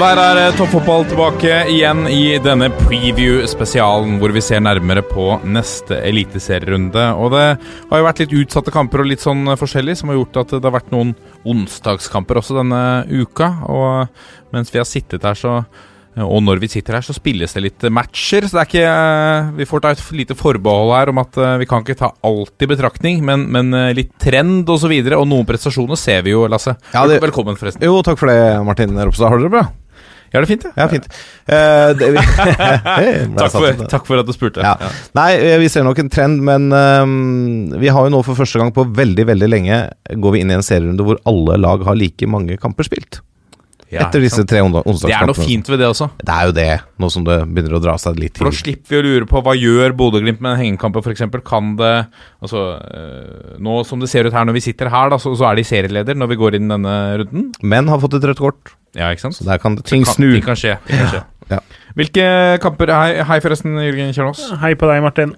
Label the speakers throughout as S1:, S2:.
S1: Og
S2: Der er eh, toppfotball tilbake igjen i denne preview-spesialen, hvor vi ser nærmere på neste eliteserierunde. Og det har jo vært litt utsatte kamper og litt sånn eh, forskjellig, som har gjort at det har vært noen onsdagskamper også denne uka. Og mens vi har sittet her, så og når vi sitter her, så spilles det litt matcher. Så det er ikke eh, Vi får ta et lite forbehold her om at eh, vi kan ikke ta alt i betraktning, men, men eh, litt trend osv. Og, så videre, og noen prestasjoner ser vi jo, Lasse.
S3: Ja, det-
S2: Velkommen, forresten.
S3: Jo, takk for det, Martin Ropstad. Har dere det bra?
S2: Ja, det er fint, jeg.
S3: Ja, fint. Uh, det,
S2: Takk for, takk for at du spurte.
S3: Ja. Nei, eh, vi ser nok en trend, men um, vi har jo nå for første gang på veldig, veldig lenge går vi inn i en serierunde hvor alle lag har like mange kamper spilt.
S2: Ja,
S3: Etter disse
S2: sant?
S3: tre onsdagskampene.
S2: Det er noe fint ved det også.
S3: Det er jo det, nå som det begynner å dra seg litt til.
S2: For da slipper vi å lure på hva gjør Bodø-Glimt med en hengekamp, f.eks. Kan det Altså, øh, nå som det ser ut her når vi sitter her, da, så, så er de serieleder når vi går inn denne runden.
S3: Men har fått et rødt kort,
S2: Ja, ikke sant?
S3: så der kan det ting
S2: Kan-
S3: snu.
S2: Ting kan skje. Ting kan skje.
S3: Ja.
S2: Hvilke kamper Hei, hei forresten, Jørgen Kjernås.
S4: Hei på deg, Martin.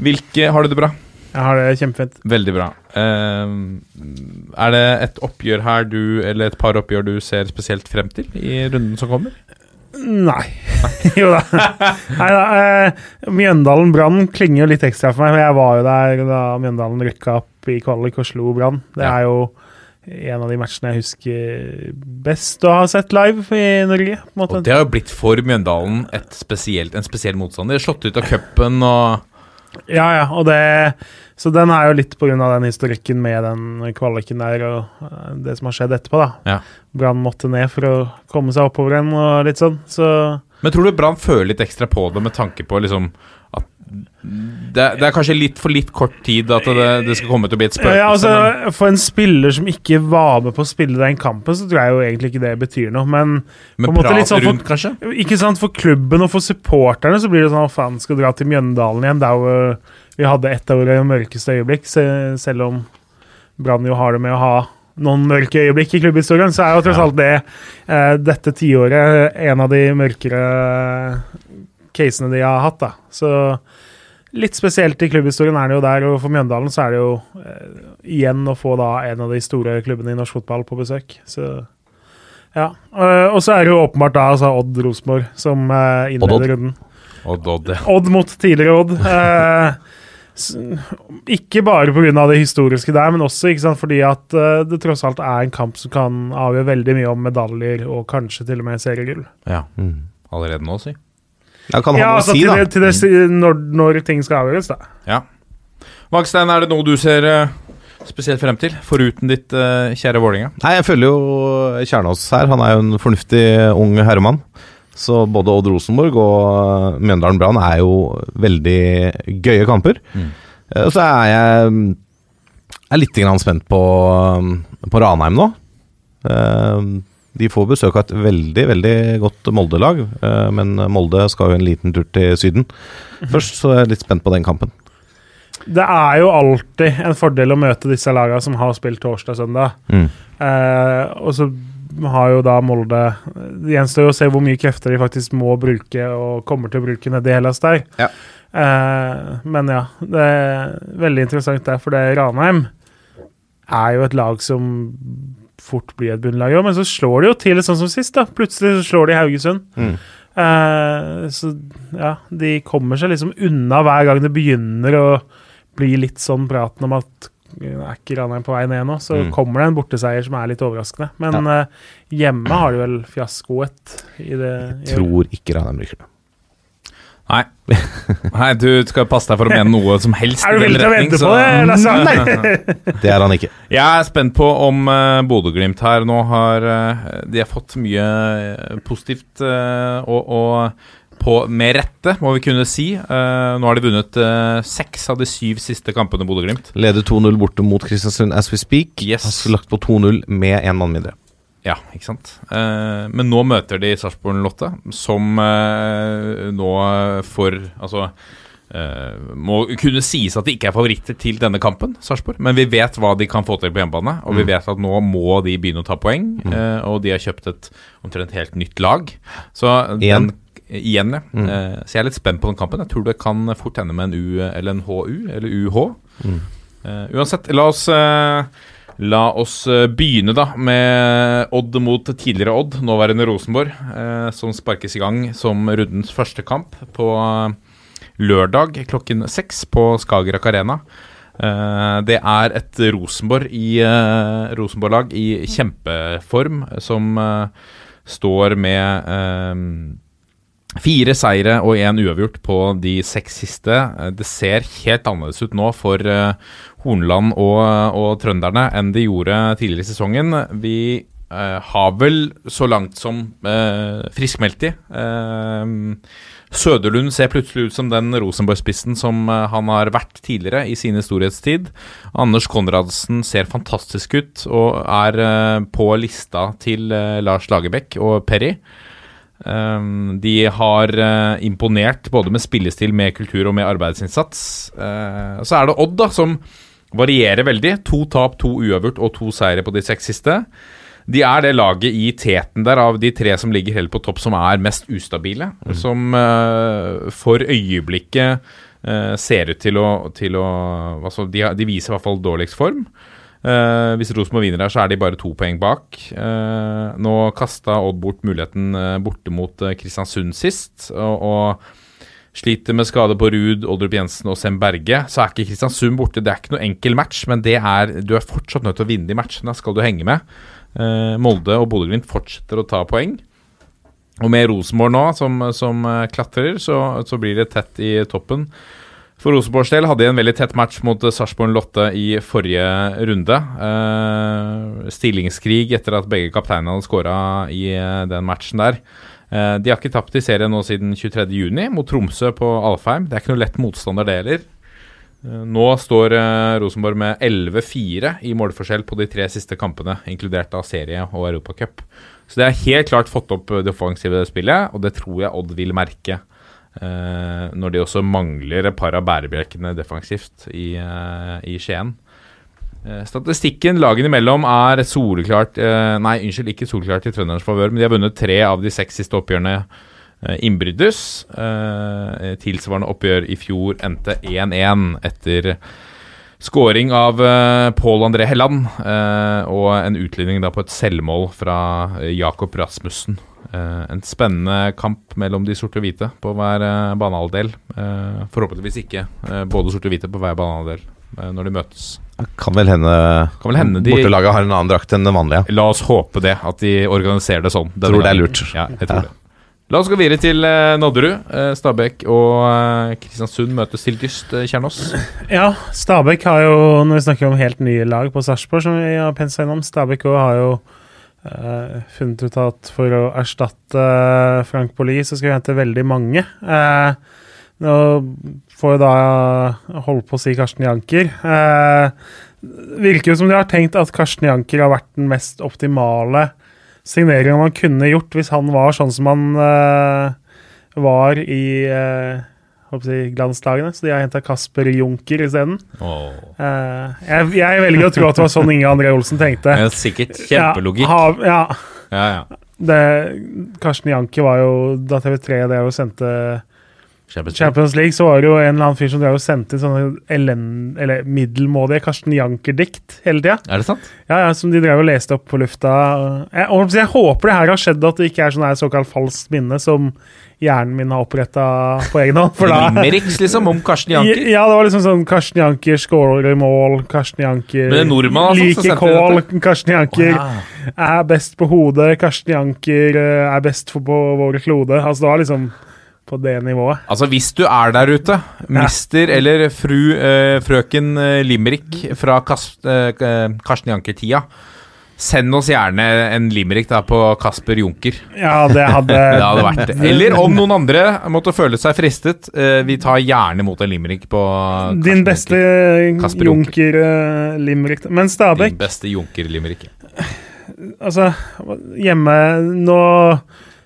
S2: Hvilke Har du det bra?
S4: Jeg har det kjempefint.
S2: Veldig bra. Uh, er det et oppgjør her du, eller et par oppgjør du ser spesielt frem til i runden som kommer?
S4: Nei. jo da. Nei da. Eh, Mjøndalen Brann klinger jo litt ekstra for meg. for Jeg var jo der da Mjøndalen rykka opp i kvalik og slo Brann. Det
S2: Ja.
S4: er jo en av de matchene jeg husker best å ha sett live i Norge.
S2: Og det har jo blitt for Mjøndalen spesielt, en spesiell motstander. Slått ut av cupen og
S4: Ja, ja, og det Så den er jo litt av den historikken med den kvaliken der og eh, det som har skjedd etterpå, da.
S2: Ja.
S4: Brann måtte ned for å komme seg oppover igjen og litt sånn, så
S2: Men tror du Brann føler litt ekstra på det med tanke på liksom at det, det er kanskje litt for litt kort tid at det, det skal komme til å bli et spøkelse?
S4: Ja, altså, for en spiller som ikke var med på å spille den kampen, så tror jeg jo egentlig ikke det betyr noe. Men,
S2: men prat
S4: sånn for-
S2: rundt, kanskje?
S4: ikke sant, for klubben og for supporterne så blir det sånn Å, faen, skal dra til Mjøndalen igjen, der hvor vi hadde et av våre mørkeste øyeblikk. Se, selv om Brann jo har det med å ha noen mørke øyeblikk i klubbhistorien, så er jo tross alt det eh, dette tiåret en av de mørkere casene de har hatt. da. Så litt spesielt i klubbhistorien er det jo der, og for Mjøndalen så er det jo eh, igjen å få da en av de store klubbene i norsk fotball på besøk. Så ja. Eh, og så er det jo åpenbart da altså Odd Rosenborg som eh, innleder
S3: Odd, Odd.
S4: runden.
S2: Odd, Odd, ja.
S4: Odd mot tidligere Odd. Eh, ikke bare pga. det historiske der, men også ikke sant, fordi at eh, det tross alt er en kamp som kan avgjøre veldig mye om medaljer og kanskje til og med seriegull.
S2: ja.
S3: Mm.
S2: Allerede nå, si.
S3: Ja, kan
S4: Ja, altså
S3: si,
S4: til,
S3: da.
S4: det, til det, når, når ting skal avgjøres, da.
S2: Ja. Magstein, er det noe du ser eh, spesielt frem til, foruten ditt uh, kjære Vålerenga?
S3: Nei, jeg følger jo Kjernås her. Han er jo en fornuftig ung herremann. Så både Odd Rosenborg og Mjøndalen Brann er jo veldig gøye kamper.
S2: Mm.
S3: Eh, så er jeg er litt grann spent på, på Ranheim nå. Eh, De får besøk av et veldig veldig godt Molde-lag, eh, men Molde skal jo en liten tur til Syden først, så jeg er litt spent på den kampen.
S4: Det er jo alltid en fordel å møte disse lagene som har spilt torsdag-søndag.
S3: Mm.
S4: Eh, og så har jo da Molde Det gjenstår jo å se hvor mye krefter de faktisk må bruke og kommer til å bruke nedi Hellas der.
S3: Ja.
S4: Eh, men ja, det er veldig interessant der, for det Ranheim er jo et lag som fort blir et bunnlag òg. men så slår de jo til sånn som sist. da Plutselig så slår de Haugesund.
S3: Mm.
S4: Eh, så ja, de kommer seg liksom unna hver gang det begynner å bli litt sånn praten om at eh, er ikke Ranheim på vei ned nå, så
S3: Mm.
S4: kommer det en borteseier som er litt overraskende. Men eh, hjemme har de vel fiaskoet i det. Jeg.
S3: Tror ikke Ranheim rykker ned.
S2: Nei. Nei, du skal passe deg for å mene noe som helst.
S4: Er du villig til å vente
S2: så-
S4: på det, Lasse?
S3: Det er han ikke.
S2: Jeg er spent på om uh, Bodø-Glimt her nå har uh, De har fått mye eh, positivt, uh, og, og på, med rette, må vi kunne si. Uh, nå har de vunnet seks av de syv siste kampene, Bodø-Glimt.
S3: Leder 2-0 borte mot Kristiansund as we speak.
S2: Yes.
S3: Har lagt på 2-0 med én mann mindre.
S2: Ja, ikke sant. Eh, men nå møter de Sarpsborg Lotte, som eh, nå får Altså eh, må kunne sies at de ikke er favoritter til denne kampen, Sarpsborg. Men vi vet hva de kan få til på hjemmebane, og vi vet at nå må de begynne å ta poeng. eh, og de har kjøpt et omtrent helt nytt lag. Så
S3: Igjen.
S2: den Igjen, ja. Eh, så jeg er litt spent på den kampen. Jeg tror det kan fort ende med en U eller en HU, eller UH. Eh, uansett, la oss eh, La oss eh, begynne da med Odd mot tidligere Odd, nåværende Rosenborg, eh, som sparkes i gang som rundens første kamp på eh, lørdag klokken seks på Skagerrak Arena. Det er et Rosenborg i Rosenborg-lag i kjempeform som står med Fire seire og én uavgjort på de seks siste. Eh, Det ser helt annerledes ut nå for eh, Hornland og, og trønderne enn de gjorde tidligere i sesongen. Vi eh, har vel så langt som eh, friskmeldt de. Eh, Søderlund ser plutselig ut som den Rosenborg-spissen som eh, han har vært tidligere i sin storhetstid. Anders Konradsen ser fantastisk ut og er på lista til Lars Lagerbäck og Perry. Um, de har uh, imponert både med spillestil, med kultur og med arbeidsinnsats. Uh, så er det Odd, da, som varierer veldig. To tap, to uavgjort og to seire på de seks siste. De er det laget i teten der av de tre som ligger helt på topp, som er mest ustabile. Som uh, for øyeblikket ser ut til å, til å altså, de, de viser i hvert fall dårligst form. Eh, hvis Rosenborg vinner her, så er de bare to poeng bak. Uh, nå kasta Odd bort muligheten uh, borte mot Kristiansund sist, og, og sliter med skade på Ruud, Oldrup Jensen og Sem Berge. Så er ikke Kristiansund borte. Det er ikke noe enkel match, men er, du er fortsatt nødt til å vinne de matchene, skal du henge med. Eh, Molde og Bodø-Glimt fortsetter å ta poeng. Og med Rosenborg nå, som, som klatrer, så, så blir det tett i toppen. For Rosenborgs del hadde de en veldig tett match mot eh, Sarpsborg Lotte i forrige runde. Eh, stillingskrig etter at begge kapteinene hadde skåra i eh, den matchen der. De har ikke tapt i serien nå siden 23.6 mot Tromsø på Alfheim. Det er ikke noe lett motstander, det heller. Nå står Rosenborg med 11-4 i målforskjell på de tre siste kampene, inkludert av serie og Europacup. Så det er helt klart fått opp det offensive spillet, og det tror jeg Odd vil merke. Eh, når de også mangler et par av bærebjelkene defensivt i, eh, i Skien. Eh, Statistikken lagene imellom er soleklart Nei, unnskyld, ikke soleklart i trønderens favør, men de har vunnet tre av de seks siste oppgjørene innbyrdes. Tilsvarende oppgjør i fjor endte 1-1 etter skåring av Pål André Helland og en utligning på et selvmål fra Jakob Rasmussen. Eh, en spennende kamp mellom de sorte og hvite på hver eh, banehalvdel. Eh, forhåpentligvis ikke både sorte og hvite på hver banehalvdel eh, når de møtes.
S3: Kan vel hende,
S2: Kan vel hende de-
S3: bortelaget har en annen drakt enn den vanlige.
S2: La oss håpe det, at de organiserer det sånn.
S3: Tror det er lurt.
S2: Ja, jeg tror
S3: Ja.
S2: det. La oss gå videre til Nadderud. Eh, Stabæk og Kristiansund møtes til dyst, Kjernås.
S4: Ja, Stabæk har jo, når vi snakker om helt nye lag på Sarpsborg, som vi har pensa innom, Stabæk har jo eh, funnet ut at for å erstatte Frank Bolli, så skal vi hente veldig mange. Uh, nå får jo da holde på å si Karsten Janker. Uh, virker jo som de har tenkt at Karsten Janker har vært den mest optimale signeringen man kunne gjort hvis han var sånn som han var i jeg, glanslagene. Så de har henta Kasper Junker isteden. Uh, jeg, jeg velger å tro at det var sånn Inge André Olsen tenkte.
S2: Ja, sikkert kjempelogikk.
S4: Ja, ja.
S2: Ja.
S4: Det, Karsten Janker var jo Da TV3 det sendte
S2: League.
S4: Champions League, så var det jo en eller annen fyr som drev og sendte inn sånne elend, eller middelmådige Karsten Janker-dikt hele tida.
S2: Er det sant?
S4: Ja, ja, som de drev og leste opp på lufta. Jeg, jeg håper det her har skjedd, at det ikke er sånn såkalt falskt minne som hjernen min har oppretta på egen hånd. For da
S2: Limericks, liksom, om Karsten Janker.
S4: Ja, det var liksom sånn Karsten Janker skårer mål, Karsten Janker
S2: er nordmann, altså,
S4: liker kål, Karsten Janker er best på hodet, Karsten Janker eh, er best for på vår klode. Altså det var liksom på det nivået.
S2: Altså, hvis du er der ute, mister eller fru eh, frøken eh, Limerick fra Kas, eh, eh, Karsten Janker-tida, Send oss gjerne en limerick da på Kasper Junker.
S4: Ja, det hadde
S2: Det hadde vært. Eller om noen andre måtte føle seg fristet. eh, Vi tar gjerne imot en limerick på
S4: Din
S2: Kasper
S4: beste
S2: Junker-limerick. Junker.
S4: Junker-limerick. Men
S2: Din beste Junker-limerick.
S4: altså Hjemme Nå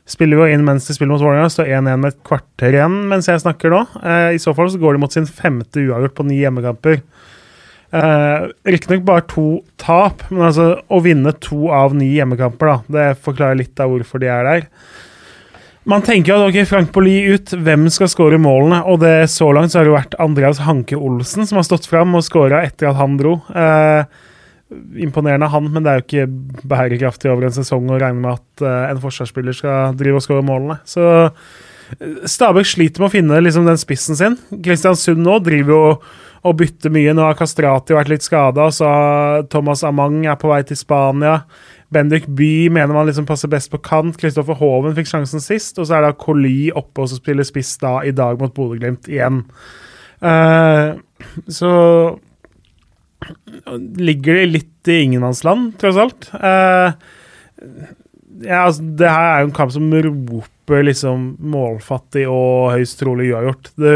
S4: spiller vi jo inn mens de spiller mot Vålerenga. Står 1-1 med et kvarter igjen mens jeg snakker nå. Eh, I så fall så går de mot sin femte uavgjort på ni hjemmekamper. Eh, Riktignok bare to tap, men altså å vinne to av ni hjemmekamper, da, det forklarer litt av hvorfor de er der. Man tenker jo at ok, Frank Poli ut, hvem skal skåre målene? Og det så langt så har det vært Andreas Hanke Olsen som har stått fram og skåra etter at han dro. Eh, imponerende han, men det er jo ikke bærekraftig over en sesong å regne med at eh, en forsvarsspiller skal drive og skåre målene. Så Stabæk sliter med å finne liksom, den spissen sin. Kristiansund nå driver jo og bytter mye. Nå har Kastrati vært litt skada, så Thomas Amang er på vei til Spania. Bendik By mener man liksom passer best på kant. Kristoffer Hoven fikk sjansen sist. Og så er det Koli oppe og spiller spiss da i dag mot Bodø-Glimt igjen. Uh, så ligger det litt i ingenmannsland, tross alt. Uh, ja, altså, det her er jo en kamp som roper liksom målfattig og høyst trolig uavgjort. Du,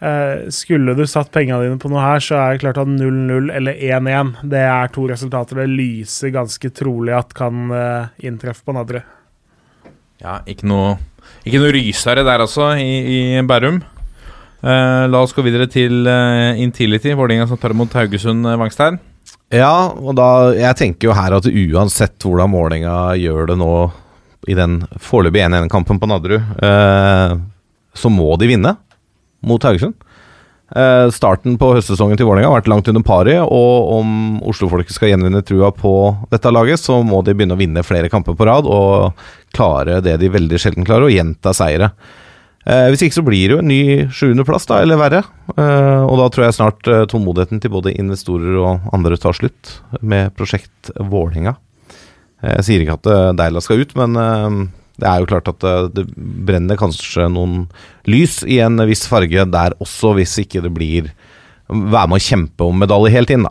S4: eh, skulle du satt pengene dine på noe her, så er det klart at 0-0 eller 1-1 Det er to resultater det lyser ganske trolig at kan eh, inntreffe på Nadre.
S2: Ja, ikke noe, ikke noe rysere der altså, i, i Bærum. Eh, la oss gå videre til uh, Intility, Vålerenga som tar imot Haugesund uh, Vangstein.
S3: Ja, og da Jeg tenker jo her at uansett hvordan Vålerenga gjør det nå i den foreløpig 1-1-kampen på Nadderud, eh, så må de vinne mot Haugesund. Eh, starten på høstsesongen til Vålerenga har vært langt under pari, og om Oslo-folket skal gjenvinne trua på dette laget, så må de begynne å vinne flere kamper på rad og klare det de veldig sjelden klarer, å gjenta seire. Eh, hvis ikke så blir det jo en ny sjuendeplass, da, eller verre. Og da tror jeg snart tålmodigheten til både investorer og andre tar slutt med prosjekt Vålerenga. Eh, jeg sier ikke at eh, Deila skal ut, men eh, det er jo klart at det brenner kanskje noen lys i en viss farge der også, hvis ikke det blir Være med å kjempe om medalje helt inn, da.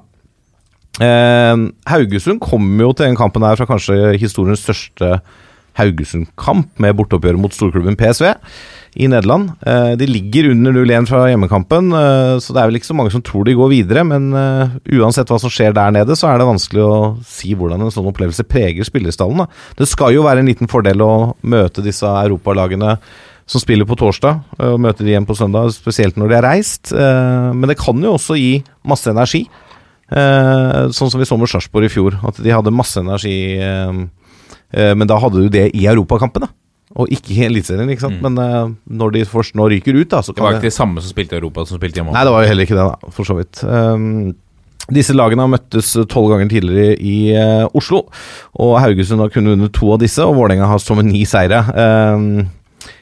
S3: Haugesund kommer jo til den kampen her fra kanskje historiens største Haugesund-kamp, med borteoppgjøret mot storklubben PSV i Nederland. Eh, de ligger under 0-1 fra hjemmekampen, eh, så det er vel ikke så mange som tror de går videre. Men eh, uansett hva som skjer der nede, så er det vanskelig å si hvordan en sånn opplevelse preger spillerstallen. Det skal jo være en liten fordel å møte disse europalagene som spiller på torsdag, og møte de igjen på søndag, spesielt når de har reist. Men det kan jo også gi masse energi. Sånn som vi så med Sarpsborg i fjor, at de hadde masse energi. Men da hadde du det i europakampen, da. Og ikke i Eliteserien, ikke sant.
S2: Mm.
S3: Men uh, når de først nå ryker ut, da, så
S2: Det var ikke de samme som spilte i Europa, som spilte hjemme.
S3: Nei, det var jo heller ikke det, da, for så vidt. Um, disse lagene har møttes tolv ganger tidligere i uh, Oslo, og Haugesund har kunnet vunnet to av disse, og Vålerenga har som ni seire. Um,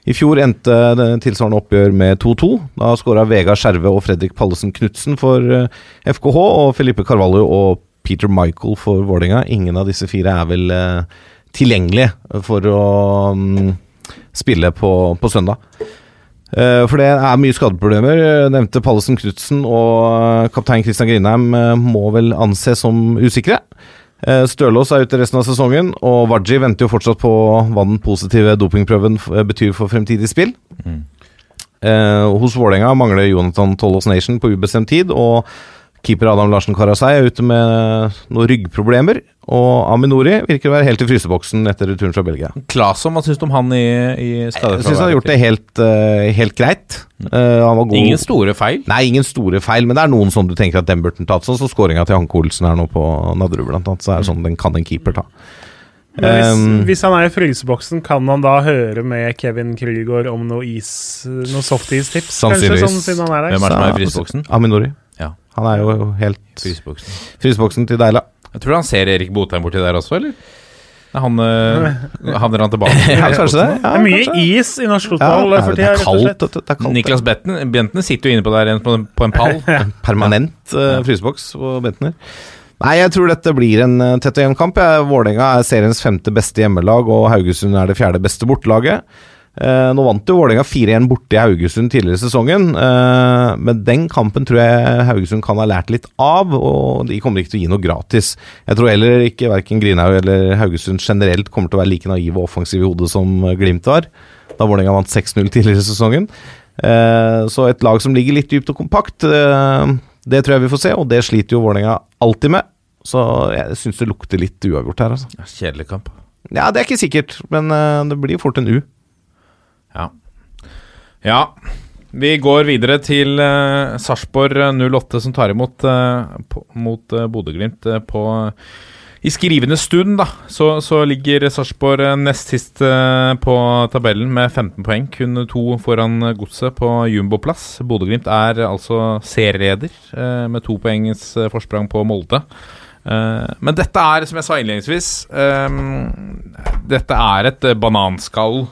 S3: I fjor endte det tilsvarende oppgjør med 2-2. Da skåra Vegard Skjerve og Fredrik Pallesen Knutsen for uh, FKH, og Felipe Carvalho og Peter Michael for Vålerenga. Ingen av disse fire er vel uh, tilgjengelige for å um, spille på, på søndag. Eh, for det er mye skadeproblemer. Jeg nevnte Pallesen Knutsen og eh, kaptein Christian Grindheim eh, må vel anses som usikre. Eh, Stølås er ute resten av sesongen, og Waji venter jo fortsatt på hva den positive dopingprøven betyr for fremtidig spill.
S2: Mm.
S3: Eh, hos Vålerenga mangler Jonathan Tollås Nation på ubestemt tid, og keeper Adam Larsen Karasei er ute med noen ryggproblemer. Og Aminori virker å være helt i fryseboksen etter returen fra Belgia.
S2: Klasom, hva syns du om han i, i
S3: Jeg syns han har gjort det helt, uh, helt greit. Uh, han var god.
S2: Ingen store feil.
S3: Nei, ingen store feil, men det er noen som du tenker at den burde tatt. Sånn som skåringa til Hanke Olsen her nå på Nadderud, blant annet. Så er det sånn den kan en keeper ta.
S4: Hvis,
S3: Um,
S4: hvis han er i fryseboksen, kan han da høre med Kevin Krygård om noe is Noe softis-tips? Kanskje, sånn siden han er der?
S2: Hvem er det som er i fryseboksen?
S3: Aminori.
S2: Ja.
S3: Han er jo helt
S2: Fryseboksen.
S3: Fryseboksen til Deila.
S2: Jeg tror han ser Erik Botheim borti der også, eller? Han øh, Havner han tilbake?
S3: Ja, kanskje det. Ja,
S4: Det er mye
S3: kanskje.
S4: is i norsk fotball
S3: det
S4: for tida.
S3: det er kaldt. Det, Det er kaldt.
S2: Niklas Bentner, Bentner sitter jo inne på der på en, på en pall.
S3: En permanent uh, fryseboks på Bentner. Nei, jeg tror dette blir en uh, tett og jevn kamp. Vålerenga er seriens femte beste hjemmelag, og Haugesund er det fjerde beste bortelaget. Eh, nå vant jo Vålerenga 4-1 borte i Haugesund tidligere i sesongen, eh, men den kampen tror jeg Haugesund kan ha lært litt av, og de kommer ikke til å gi noe gratis. Jeg tror heller ikke verken Grinhaug eller Haugesund generelt kommer til å være like naive og offensive i hodet som Glimt var, da Vålerenga vant 6-0 tidligere i sesongen. Eh, så et lag som ligger litt dypt og kompakt, det tror jeg vi får se, og det sliter jo Vålerenga alltid med. Så jeg syns det lukter litt uavgjort her, altså.
S2: Kjedelig kamp.
S3: Ja, det er ikke sikkert, men det blir fort en U.
S2: Ja. ja. Vi går videre til uh, Sarpsborg 08, som tar imot uh, på, mot uh, Bodø-Glimt uh, på I skrivende stund, da, så, så ligger Sarpsborg nest sist på tabellen med 15 poeng. Kun to foran Godset på jumboplass. Bodø-Glimt er altså serieleder med to poengs forsprang på Molde. Men dette er, som jeg sa innledningsvis, dette er et bananskall.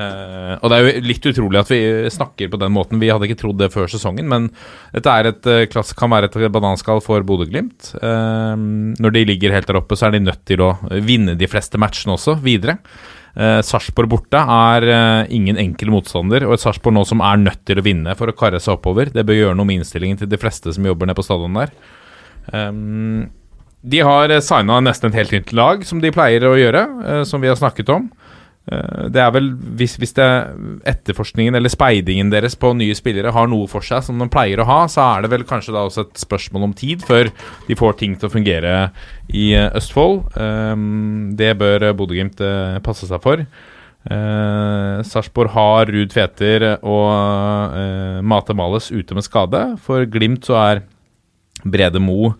S2: Uh, og det er jo litt utrolig at vi snakker på den måten. Vi hadde ikke trodd det før sesongen, men dette et, uh, kan være et bananskall for Bodø-Glimt. Uh, når de ligger helt der oppe, så er de nødt til å vinne de fleste matchene også, videre. Uh, Sarpsborg borte er ingen enkel motstander, og et Sarpsborg nå som er nødt til å vinne for å karre seg oppover. Det bør gjøre noe med innstillingen til de fleste som jobber nede på stadion der. Um, de har signa nesten et helt nytt lag, som de pleier å gjøre, som vi har snakket om. Uh, det er vel hvis, hvis det etterforskningen eller speidingen deres på nye spillere har noe for seg som de pleier å ha, så er det vel kanskje da også et spørsmål om tid før de får ting til å fungere i uh, Østfold. Um, det bør Bodø-Glimt uh, passe seg for. Uh, Sarpsborg har Ruud Tveter og Mate Males ute med skade. For Glimt så er Brede Mo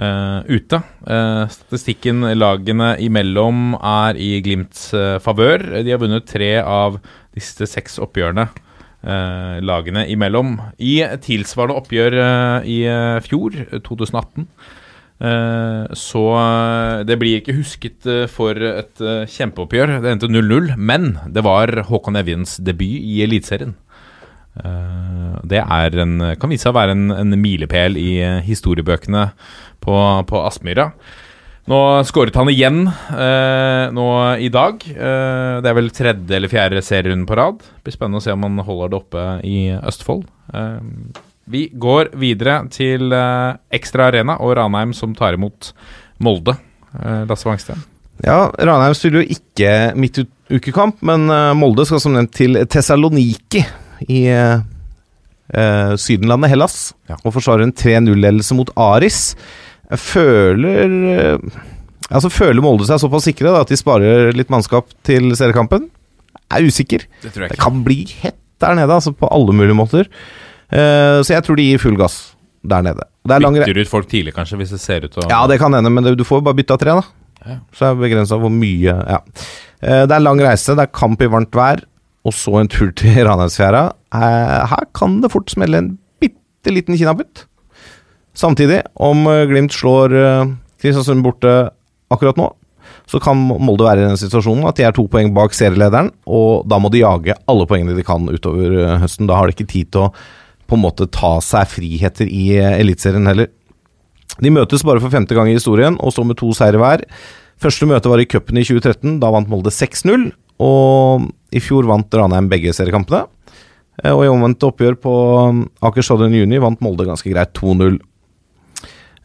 S2: Uh, ute. Uh, statistikken lagene imellom er i Glimts uh, favør. De har vunnet tre av disse seks oppgjørene lagene imellom. I tilsvarende oppgjør i fjor, 2018, så det blir ikke husket for et kjempeoppgjør. Det endte 0-0, men det var Håkon Evjens debut i Eliteserien. det en, kan vise seg å være en, en milepæl i historiebøkene på, på Aspmyra. Nå skåret han igjen eh, nå i dag. Eh, det er vel tredje eller fjerde serierunde på rad. Det blir spennende å se om han holder det oppe i Østfold. Eh, vi går videre til eh, Ekstra Arena og Ranheim som tar imot Molde. Eh, Lasse Wangsten.
S3: Ja, Ranheim spiller jo ikke midtukekamp, men eh, Molde skal som nevnt til Tessaloniki i eh, Sydenlandet, Hellas,
S2: Ja.
S3: og forsvarer en 3-0-ledelse mot Aris. Jeg føler eh, Altså føler Molde seg såpass sikre da, at de sparer litt mannskap til seriekampen. Jeg er usikker.
S2: Det
S3: Det kan bli hett der nede, altså på alle mulige måter. Uh, så jeg tror de gir full gass der nede. Er
S2: Bytter ut folk tidlig, kanskje, hvis det ser ut til å
S3: ja, det kan hende, men du får jo bare bytte av tre, da.
S2: Ja.
S3: Så er det begrensa hvor mye Ja. Uh, Det er lang reise, det er kamp i varmt vær, og så en tur til Ranheimsfjæra. Uh, Her kan det fort smelle en bitte liten kinaputt. Samtidig, om eh, Glimt slår eh, Kristiansund borte akkurat nå, så kan Molde være i den situasjonen at de er to poeng bak serielederen, og da må de jage alle poengene de kan utover eh, høsten. Da har de ikke tid til å på en måte ta seg friheter i Eliteserien heller. De møtes bare for femte gang i historien, og så med to seire hver. Første møte var i cupen i 2013. Da vant Molde 6-0. Og i fjor vant Ranheim begge seriekampene. Og i omvendt oppgjør på Aker Stadion Juni vant Molde ganske greit 2-0.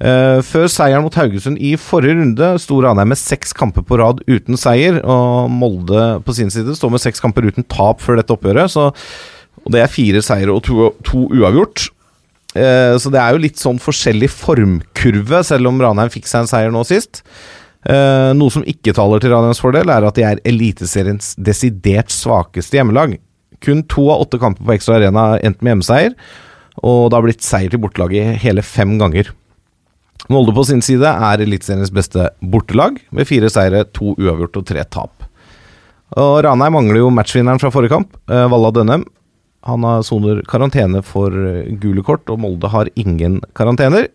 S3: Eh, Før seieren mot Haugesund i forrige runde sto Ranheim med seks kamper på rad uten seier. Og Molde på sin side står med seks kamper uten tap før dette oppgjøret. Så, og det er fire seire og to, to uavgjort. Eh, Så det er jo litt sånn forskjellig formkurve, selv om Ranheim fikk seg en seier nå sist. Eh, noe som ikke taler til Ranheims fordel, er at de er Eliteseriens desidert svakeste hjemmelag. Kun to av åtte kamper på Ekstra Arena endte med hjemmeseier, og det har blitt seier til bortelaget hele fem ganger. Molde på sin side er Eliteseriens beste bortelag, med fire seire, to uavgjort og tre tap. Og Ranheim mangler jo matchvinneren fra forrige kamp, eh, Valla Dønnem. Han har soner karantene for eh, gule kort, og Molde har ingen karantener.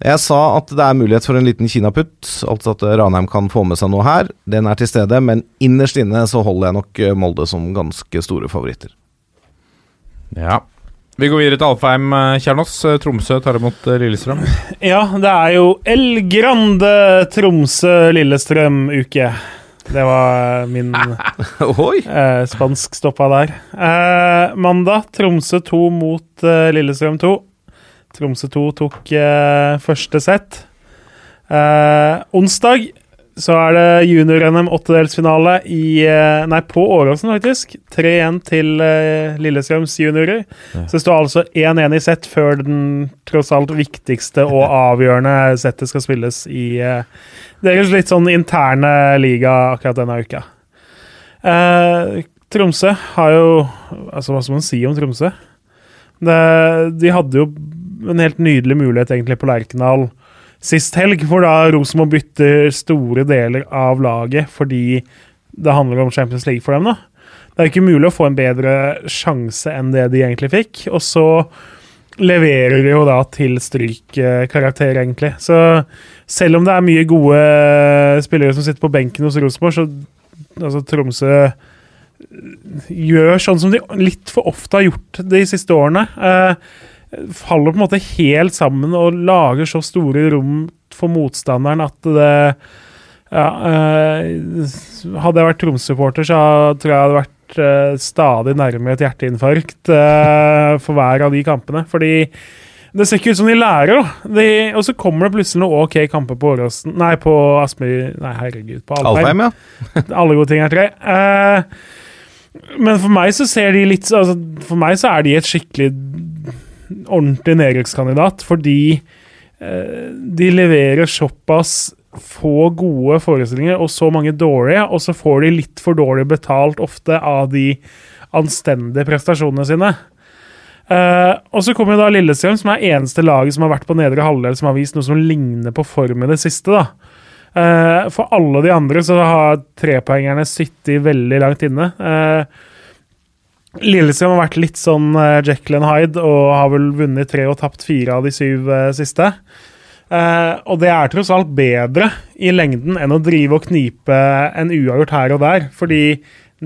S3: Jeg sa at det er mulighet for en liten kinaputt, altså at Ranheim kan få med seg noe her. Den er til stede, men innerst inne så holder jeg nok eh, Molde som ganske store favoritter.
S2: Ja. Vi går videre til Alfheim, eh, Kjernås. Eh, Tromsø tar imot eh, Lillestrøm.
S4: Ja, det er jo El Grande Tromsø-Lillestrøm-uke. Det var min eh, spanskstoppa der. Eh, mandag Tromsø 2 mot eh, Lillestrøm 2. Tromsø 2 tok eh, første sett. Eh, onsdag så er det junior-NM åttedelsfinale i eh, Nei, på Åråsen, faktisk. 3-1 til eh, Lillestrøms juniorer. Så det står altså 1-1 i sett før den tross alt viktigste og avgjørende settet skal spilles i eh, deres litt sånn interne liga akkurat denne uka. Eh, Tromsø har jo Altså, hva skal man si om Tromsø? Det, de hadde jo en helt nydelig mulighet egentlig på Lerkendal sist helg, hvor da Rosenborg bytter store deler av laget fordi det handler om Champions League for dem. da. Det er ikke mulig å få en bedre sjanse enn det de egentlig fikk. Og så leverer de jo da til strykkarakter, egentlig. Så selv om det er mye gode spillere som sitter på benken hos Rosenborg, så altså Tromsø gjør sånn som de litt for ofte har gjort de siste årene. Eh, faller på en måte helt sammen og lager så store rom for motstanderen at det ja, eh, Hadde jeg vært Troms-supporter, så tror jeg jeg hadde vært eh, stadig nærmere et hjerteinfarkt eh, for hver av de kampene. Fordi det ser ikke ut som de lærer, da. De, og så kommer det plutselig noen ok kamper på Åråsen Nei, på Aspmyr Nei, herregud. På Alfheim.
S3: Alfheim, ja.
S4: Alle gode ting er tre. Uh, men for meg så ser de litt altså, For meg så er de et skikkelig ordentlig nedrykkskandidat, fordi eh, de leverer såpass få gode forestillinger og så mange dårlige, og så får de litt for dårlig betalt ofte av de anstendige prestasjonene sine. Eh, og så kommer da Lillestrøm, som er eneste laget som har vært på nedre halvdel som har vist noe som ligner på form i det siste. da. Eh, for alle de andre så har trepoengerne sittet veldig langt inne. Uh, Lillestrøm har vært litt sånn uh, Jekyll and Hyde og har vel vunnet tre og tapt fire av de syv eh, siste. Uh, og det er tross alt bedre i lengden enn å drive og knipe en uavgjort her og der, fordi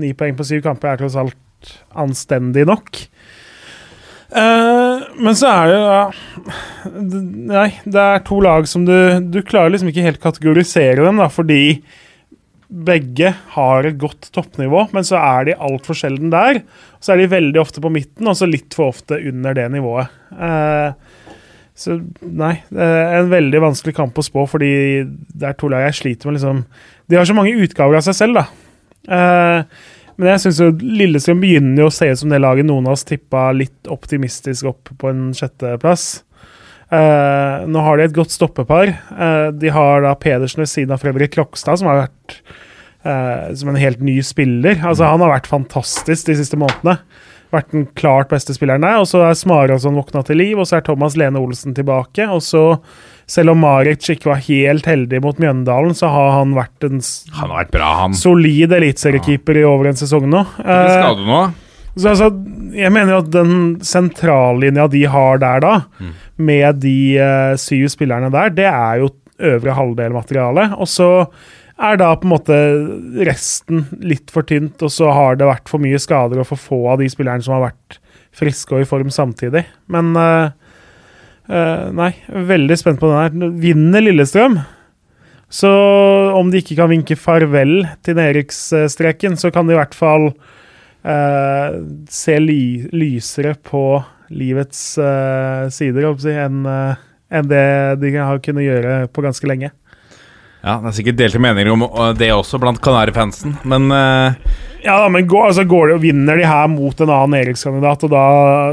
S4: ni poeng på syv kamper er tross alt anstendig nok. Uh, men så er det jo d- Nei, det er to lag som du Du klarer liksom ikke helt kategorisere dem, da, fordi begge har et godt toppnivå, men så er de altfor sjelden der. Så er de veldig ofte på midten, og så litt for ofte under det nivået. Eh, så nei, det er en veldig vanskelig kamp å spå, fordi det er to lag jeg sliter med liksom De har så mange utgaver av seg selv, da. Eh, men jeg syns Lillestrøm begynner jo å se ut som det laget noen av oss tippa litt optimistisk opp på en sjetteplass. Eh, nå har de et godt stoppepar. Eh, de har da Pedersen ved siden av Fredrik Krokstad, som har vært eh, som en helt ny spiller. Altså Han har vært fantastisk de siste månedene. Vært den klart beste spilleren der. Og så er Smarason våkna til liv, og så er Thomas Lene Olsen tilbake. Og så, selv om Maric ikke var helt heldig mot Mjøndalen, så har han vært en
S2: Han har vært bra, han.
S4: solid eliteseriekeeper i over en sesong nå.
S2: Ikke
S4: Eh,
S2: skade nå.
S4: så altså, jeg mener jo at den sentrallinja de har der, da, med de uh, syv spillerne der, det er jo øvre halvdel-materiale. Og så er da på en måte resten litt for tynt, og så har det vært for mye skader og for få av de spillerne som har vært friske og i form samtidig. Men uh, uh, nei, veldig spent på den her. Vinner Lillestrøm, så om de ikke kan vinke farvel til nedrykksstreken, så kan de i hvert fall uh, se ly lysere på livets sider enn enn det de har kunnet gjøre på ganske lenge.
S2: Ja, Det er sikkert delte meninger om det også blant Kanarifansen, men uh,
S4: Ja, da, men går, altså går de og vinner de her mot en annen Erikskandidat, og da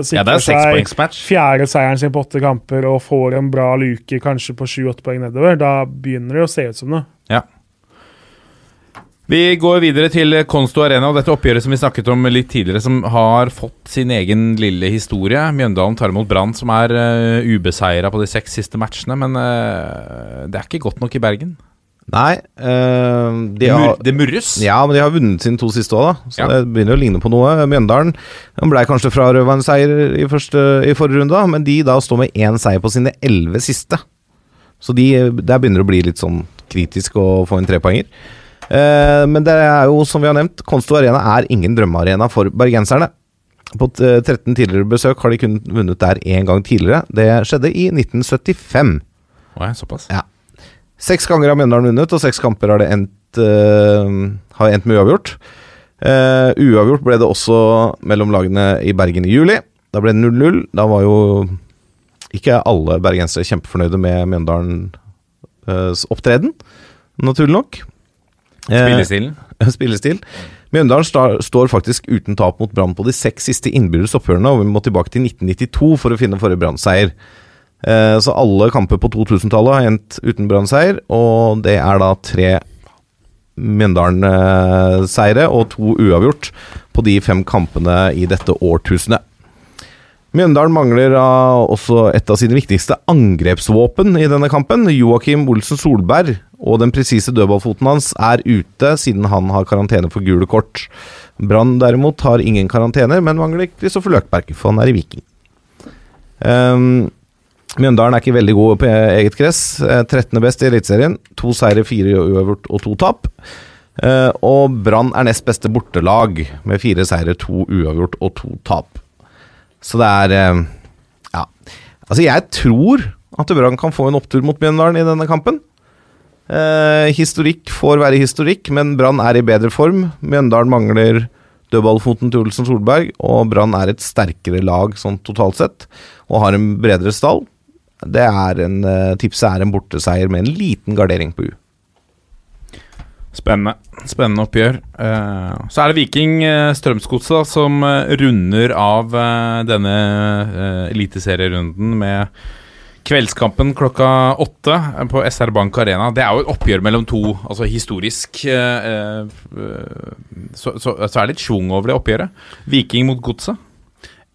S4: sikrer
S2: ja,
S4: seg fjerde seieren sin på åtte kamper og får en bra luke, kanskje på sju-åtte poeng nedover, da begynner det å se ut som noe.
S2: Ja. Vi går videre til Konsto Arena og dette oppgjøret som vi snakket om litt tidligere, som har fått sin egen lille historie. Mjøndalen tar imot Brann, som er uh, ubeseira på de seks siste matchene, men eh, det er ikke godt nok i Bergen.
S3: Nei, Øh, de har
S2: det murres.
S3: Ja, men de har vunnet sine to siste òg, da. Så
S2: Ja.
S3: det begynner å ligne på noe. Mjøndalen de ble kanskje frarøva en seier i, første, i forrige runde, men de da står med én seier på sine elleve siste. Så de, der begynner det å bli litt sånn kritisk å få inn trepoenger. Eh, men det er jo, som vi har nevnt, Konsto Arena er ingen drømmearena for bergenserne. På 13 tidligere besøk har de kun vunnet der én gang tidligere. Det skjedde i 1975.
S2: Oi, såpass.
S3: Ja. Seks ganger har Mjøndalen vunnet, og seks kamper har det endt eh, har endt med uavgjort. Uh, uavgjort ble det også mellom lagene i Bergen i juli. Da ble det 0-0. Da var jo ikke alle bergensere kjempefornøyde med Mjøndalens opptreden, naturlig nok. Eh,
S2: Spillestilen.
S3: spillestil. Mjøndalen sta- står faktisk uten tap mot Brann på de seks siste innbyrdes oppgjørene, og vi må tilbake til 1992 for å finne forrige Brann-seier. Eh, Så alle kamper på 2000-tallet har endt uten Brann-seier, og det er da tre Mjøndalen-seire og to uavgjort på de fem kampene i dette årtusenet. Mjøndalen mangler også et av sine viktigste angrepsvåpen i denne kampen. Joakim Olsen Solberg og den presise dødballfoten hans er ute siden han har karantene for gule kort. Brann derimot har ingen karantener, men mangler Kristoffer Løkberg, for han er i Viking. Ehm, Mjøndalen er ikke veldig gode på eget gress. Eh, 13. best i Eliteserien. To seire, fire uavgjort og to tap. Eh, og Brann er nest beste bortelag, med fire seire, to uavgjort og to tap. Så det er eh, Ja. Altså, jeg tror at Brann kan få en opptur mot Mjøndalen i denne kampen. Eh, historikk får være historikk, men Brann er i bedre form. Mjøndalen mangler dødballfoten til Olsen Solberg, og Brann er et sterkere lag sånn totalt sett, og har en bredere stall. Det er en, eh, Tipset er en borteseier med en liten gardering på U.
S2: Spennende. Spennende oppgjør. Eh, så er det Viking uh, Strømsgodset som eh, runder av eh, denne eliteserierunden med kveldskampen klokka åtte på SR Bank Arena. Det er jo et oppgjør mellom to, altså historisk eh, eh, så, så, så er det litt schwung over det oppgjøret. Viking mot Godset.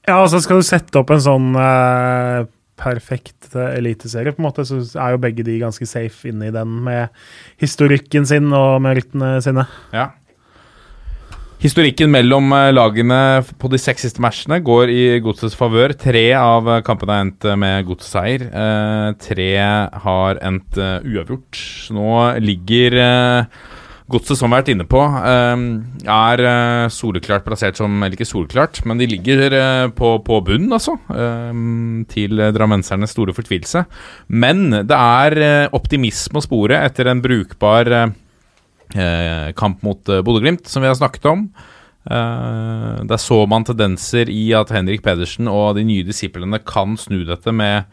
S4: Ja, og så skal du sette opp en sånn eh, perfekt eliteserie, på en måte, så er jo begge de ganske safe inne i den med historikken sin og merittene sine.
S2: Ja. Historikken mellom eh, lagene på de seks siste matchene går i Godsets favør. Tre av kampene har endt eh, med godsseier. Eh, tre har endt eh, uavgjort. Nå ligger eh, Godset, som vi har vært inne på, eh, er eh, soleklart plassert som Eller ikke soleklart, men de ligger eh, på, på bunnen, altså. eh, til drammensernes store fortvilelse. Men det er eh, optimisme å spore etter en brukbar eh, eh, kamp mot eh, Bodø-Glimt, som vi har snakket om. Eh, der så man tendenser i at Henrik Pedersen og de nye disiplene kan snu dette med,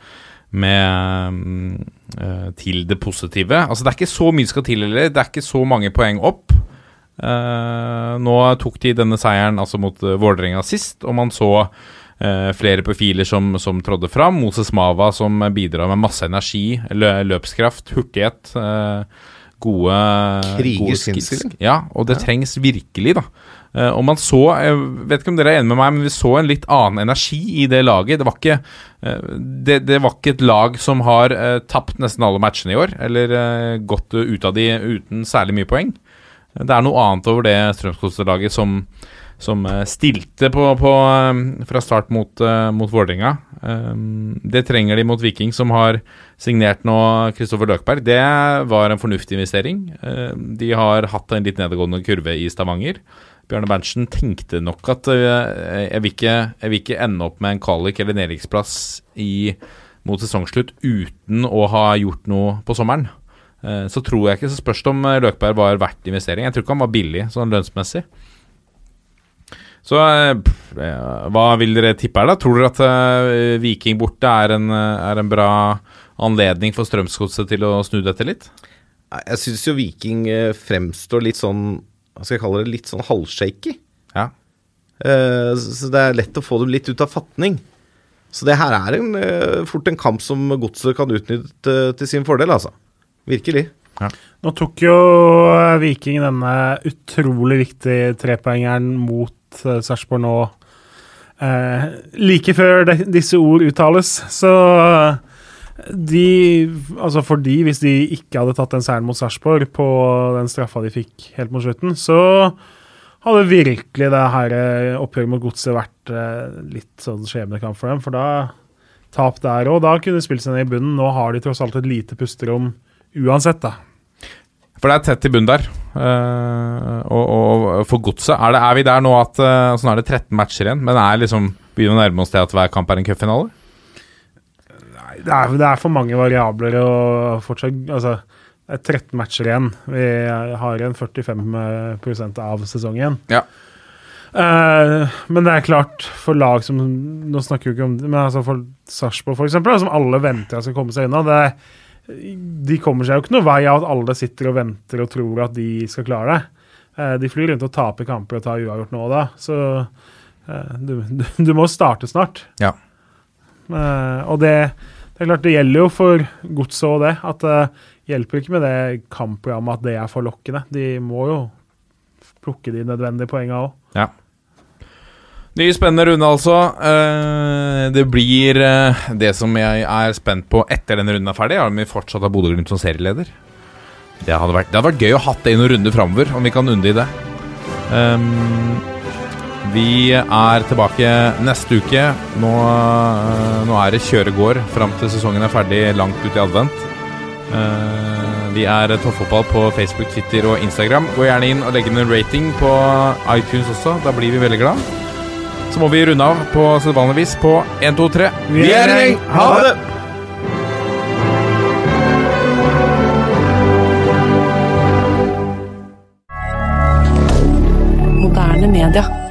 S2: med eh, til det positive. Altså Det er ikke så mye skal til heller. Det er ikke så mange poeng opp. Uh, nå tok de denne seieren altså mot uh, Vålerenga sist, og man så flere profiler som, som trådde fram. Moses Mava som bidrar med masse energi, lø løpskraft, hurtighet. gode Krigersk
S3: innstilling.
S2: Ja, og det trengs virkelig, da. Eh, og man så, jeg vet ikke om dere er enige med meg, men vi så en litt annen energi i det laget. Det var ikke, eh, det, det var ikke et lag som har eh, tapt nesten alle matchene i år, eller gått ut av de uten særlig mye poeng. Det er noe annet over det Strømsgodset-laget som, som eh, stilte på, på, eh, fra start mot, uh, mot Vålerenga. Det trenger de mot Viking, som har signert nå Kristoffer Løkberg. Det var en fornuftig investering. Eh, de har hatt en litt nedadgående kurve i Stavanger. Bjarne Berntsen tenkte nok at eh, jeg, vil ikke, jeg vil ikke ende opp med en kvalik eller nedrykksplass mot sesongslutt uten å ha gjort noe på sommeren. Eh, så tror jeg ikke så spørs det om eh, Løkberg var verdt investering. Jeg tror ikke han var billig sånn lønnsmessig. Så eh, pff, hva vil dere tippe her, da? Tror dere at eh, Viking borte er en, eh, er en bra anledning for Strømsgodset til å snu dette litt?
S3: Jeg syns jo Viking fremstår litt sånn Hva skal jeg kalle det? Litt sånn halvshaky.
S2: Ja.
S3: Eh, Så det er lett å få dem litt ut av fatning. Så det her er en, fort en kamp som godset kan utnytte til sin fordel, altså. Virkelig.
S4: Nå tok jo Viking denne utrolig viktige trepoengeren mot uh, Sarpsborg nå eh, like før de, disse ord uttales. Så eh, de Altså for de, hvis de ikke hadde tatt den seieren mot Sarpsborg på den straffa de fikk helt mot slutten, så hadde virkelig det her eh, oppgjøret mot Godset vært eh, litt sånn skjebnekamp for dem. For da tap der òg. Da kunne de spilt seg ned i bunnen. Nå har de tross alt et lite pusterom uansett, da.
S2: For det er tett i bunn der. Uh, og, og for godset er, er vi der nå at uh, Sånn er det 13 matcher igjen, men er liksom begynner å nærme oss til at hver kamp er en cupfinale?
S4: det er, det er for mange variabler og fortsatt Altså, Det er 13 matcher igjen. Vi har igjen 45% av sesongen.
S2: Ja.
S4: Uh, men det er klart, for lag som Nå snakker vi ikke om Men altså for Sarpsborg, eksempel, som alle venter skal komme seg unna det, De kommer seg jo ikke noe vei av at alle sitter og venter og tror at de skal klare det. Eh, de flyr rundt og taper kamper og tar uavgjort nå og da, så eh, du, du, du må starte snart.
S2: Ja.
S4: Eh, og det, det er klart, det gjelder jo for godset og det. At det hjelper ikke med det kampprogrammet at det er forlokkende. De må jo plukke de nødvendige poengene òg.
S2: Ja. Ny spennende runde, altså. Eh, det blir eh, det som jeg er spent på etter denne runden er ferdig. Er om vi fortsatt har Bodø-Glimt som serieleder. Det hadde, vært, det hadde vært gøy å ha det i noen runder framover, om vi kan unne i det. Um, vi er tilbake neste uke. Nå, eh, nå er det kjøregård fram til sesongen er ferdig, langt ut i advent. Uh, vi er Toppfotball på Facebook, Twitter og Instagram. Gå gjerne inn og legg inn en rating på iTunes også. Da blir vi veldig glad. Så må vi runde av på sedvanlig vis på 1, 2, 3.
S4: Vi er i gjeng. Ha det!
S5: Moderne media.